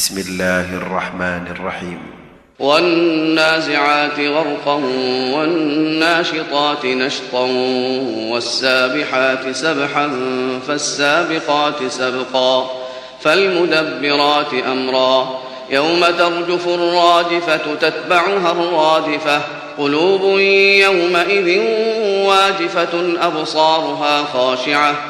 بسم الله الرحمن الرحيم. والنازعات غرقا والناشطات نشطا والسابحات سبحا فالسابقات سبقا فالمدبرات أمرا يوم ترجف الراجفه تتبعها الرادفة قلوب يومئذ واجفة أبصارها خاشعة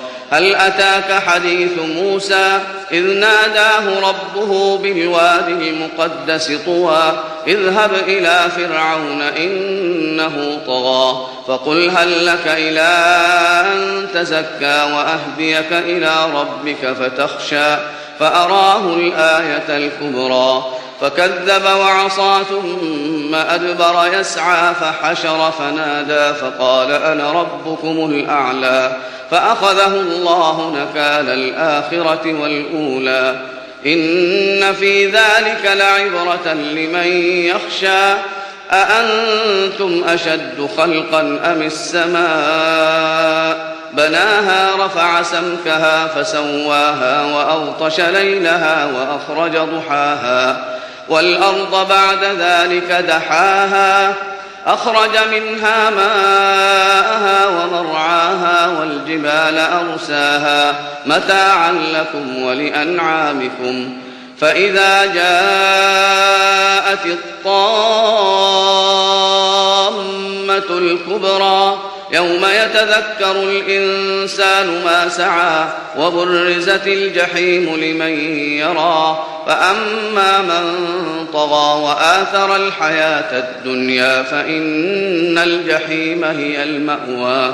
هل أتاك حديث موسى إذ ناداه ربه بالوادي المقدس طوى اذهب إلى فرعون إنه طغى فقل هل لك إلى أن تزكى وأهديك إلى ربك فتخشى فأراه الآية الكبرى فكذب وعصى ثم أدبر يسعى فحشر فنادى فقال أنا ربكم الأعلى فأخذه الله نكال الآخرة والأولى. إن في ذلك لعبرة لمن يخشى. أأنتم أشد خلقا أم السماء؟ بناها رفع سمكها فسواها وأغطش ليلها وأخرج ضحاها. والأرض بعد ذلك دحاها أخرج منها ماءها ومرعاها والجبال أرساها متاعا لكم ولأنعامكم. فإذا جاءت الطامة الكبرى يوم يتذكر الإنسان ما سعى وبرزت الجحيم لمن يرى. فأما من طغى وآثر الحياة الدنيا فإن الجحيم هي المأوى.